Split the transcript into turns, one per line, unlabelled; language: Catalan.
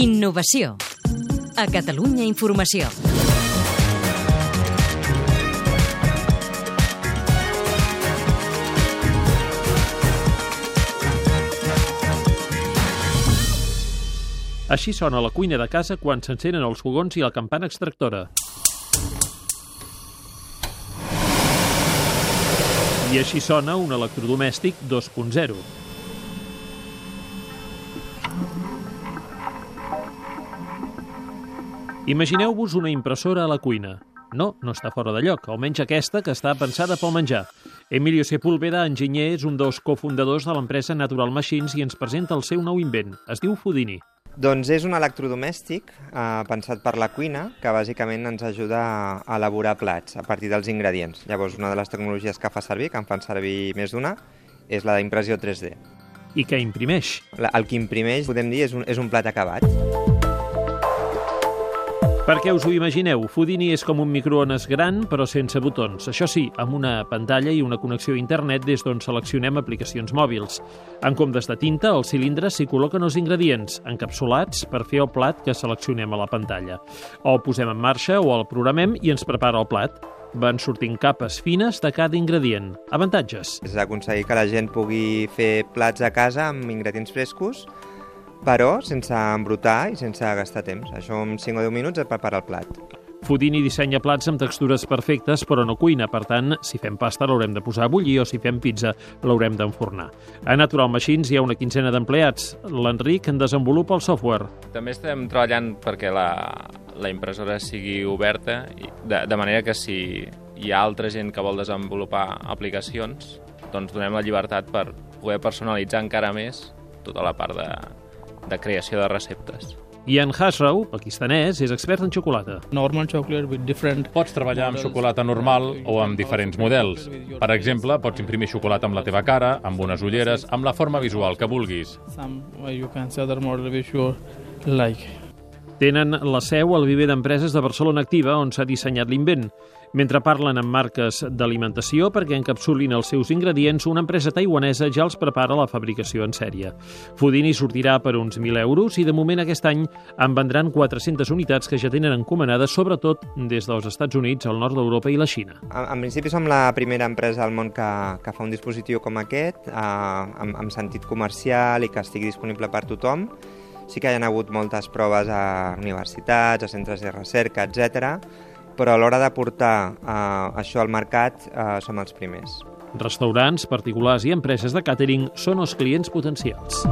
Innovació. A Catalunya Informació.
Així sona la cuina de casa quan s'encenen els fogons i la campana extractora. I així sona un electrodomèstic 2.0. Imagineu-vos una impressora a la cuina. No, no està fora de lloc, almenys aquesta que està pensada pel menjar. Emilio Sepúlveda, enginyer, és un dels cofundadors de l'empresa Natural Machines i ens presenta el seu nou invent. Es diu Fudini.
Doncs és un electrodomèstic eh, pensat per la cuina que bàsicament ens ajuda a elaborar plats a partir dels ingredients. Llavors, una de les tecnologies que fa servir, que en fan servir més d'una, és la d'impressió 3D.
I que imprimeix.
El que imprimeix, podem dir, és un, és un plat acabat.
Perquè us ho imagineu, Fudini és com un microones gran però sense botons. Això sí, amb una pantalla i una connexió a internet des d'on seleccionem aplicacions mòbils. En comptes de tinta, al cilindre s'hi col·loquen els ingredients, encapsulats per fer el plat que seleccionem a la pantalla. O el posem en marxa o el programem i ens prepara el plat. Van sortint capes fines de cada ingredient. Avantatges.
És aconseguir que la gent pugui fer plats a casa amb ingredients frescos però sense embrutar i sense gastar temps. Això en 5 o 10 minuts et prepara el plat.
Fudini dissenya plats amb textures perfectes, però no cuina. Per tant, si fem pasta l'haurem de posar a bullir o si fem pizza l'haurem d'enfornar. A Natural Machines hi ha una quinzena d'empleats. L'Enric en desenvolupa el software.
També estem treballant perquè la, la impressora sigui oberta, i de, de manera que si hi ha altra gent que vol desenvolupar aplicacions, doncs donem la llibertat per poder personalitzar encara més tota la part de, de creació de receptes.
Ian Hasrau, pakistanès, és expert en xocolata.
normal chocolate with different
Pots treballar amb xocolata normal o amb diferents models. Per exemple, pots imprimir xocolata amb la teva cara, amb unes ulleres, amb la forma visual que vulguis.
some uh, you can say other model which you like
Tenen la seu al viver d'empreses de Barcelona Activa, on s'ha dissenyat l'invent. Mentre parlen amb marques d'alimentació perquè encapsulin els seus ingredients, una empresa taiwanesa ja els prepara la fabricació en sèrie. Fudini sortirà per uns 1.000 euros i de moment aquest any en vendran 400 unitats que ja tenen encomanades sobretot des dels Estats Units, el nord d'Europa i la Xina.
En, en principi som la primera empresa al món que, que fa un dispositiu com aquest, eh, amb, amb sentit comercial i que estigui disponible per tothom. Sí que hi ha hagut moltes proves a universitats, a centres de recerca, etc. però a l'hora de portar eh, això al mercat eh, som els primers.
Restaurants, particulars i empreses de càtering són els clients potencials.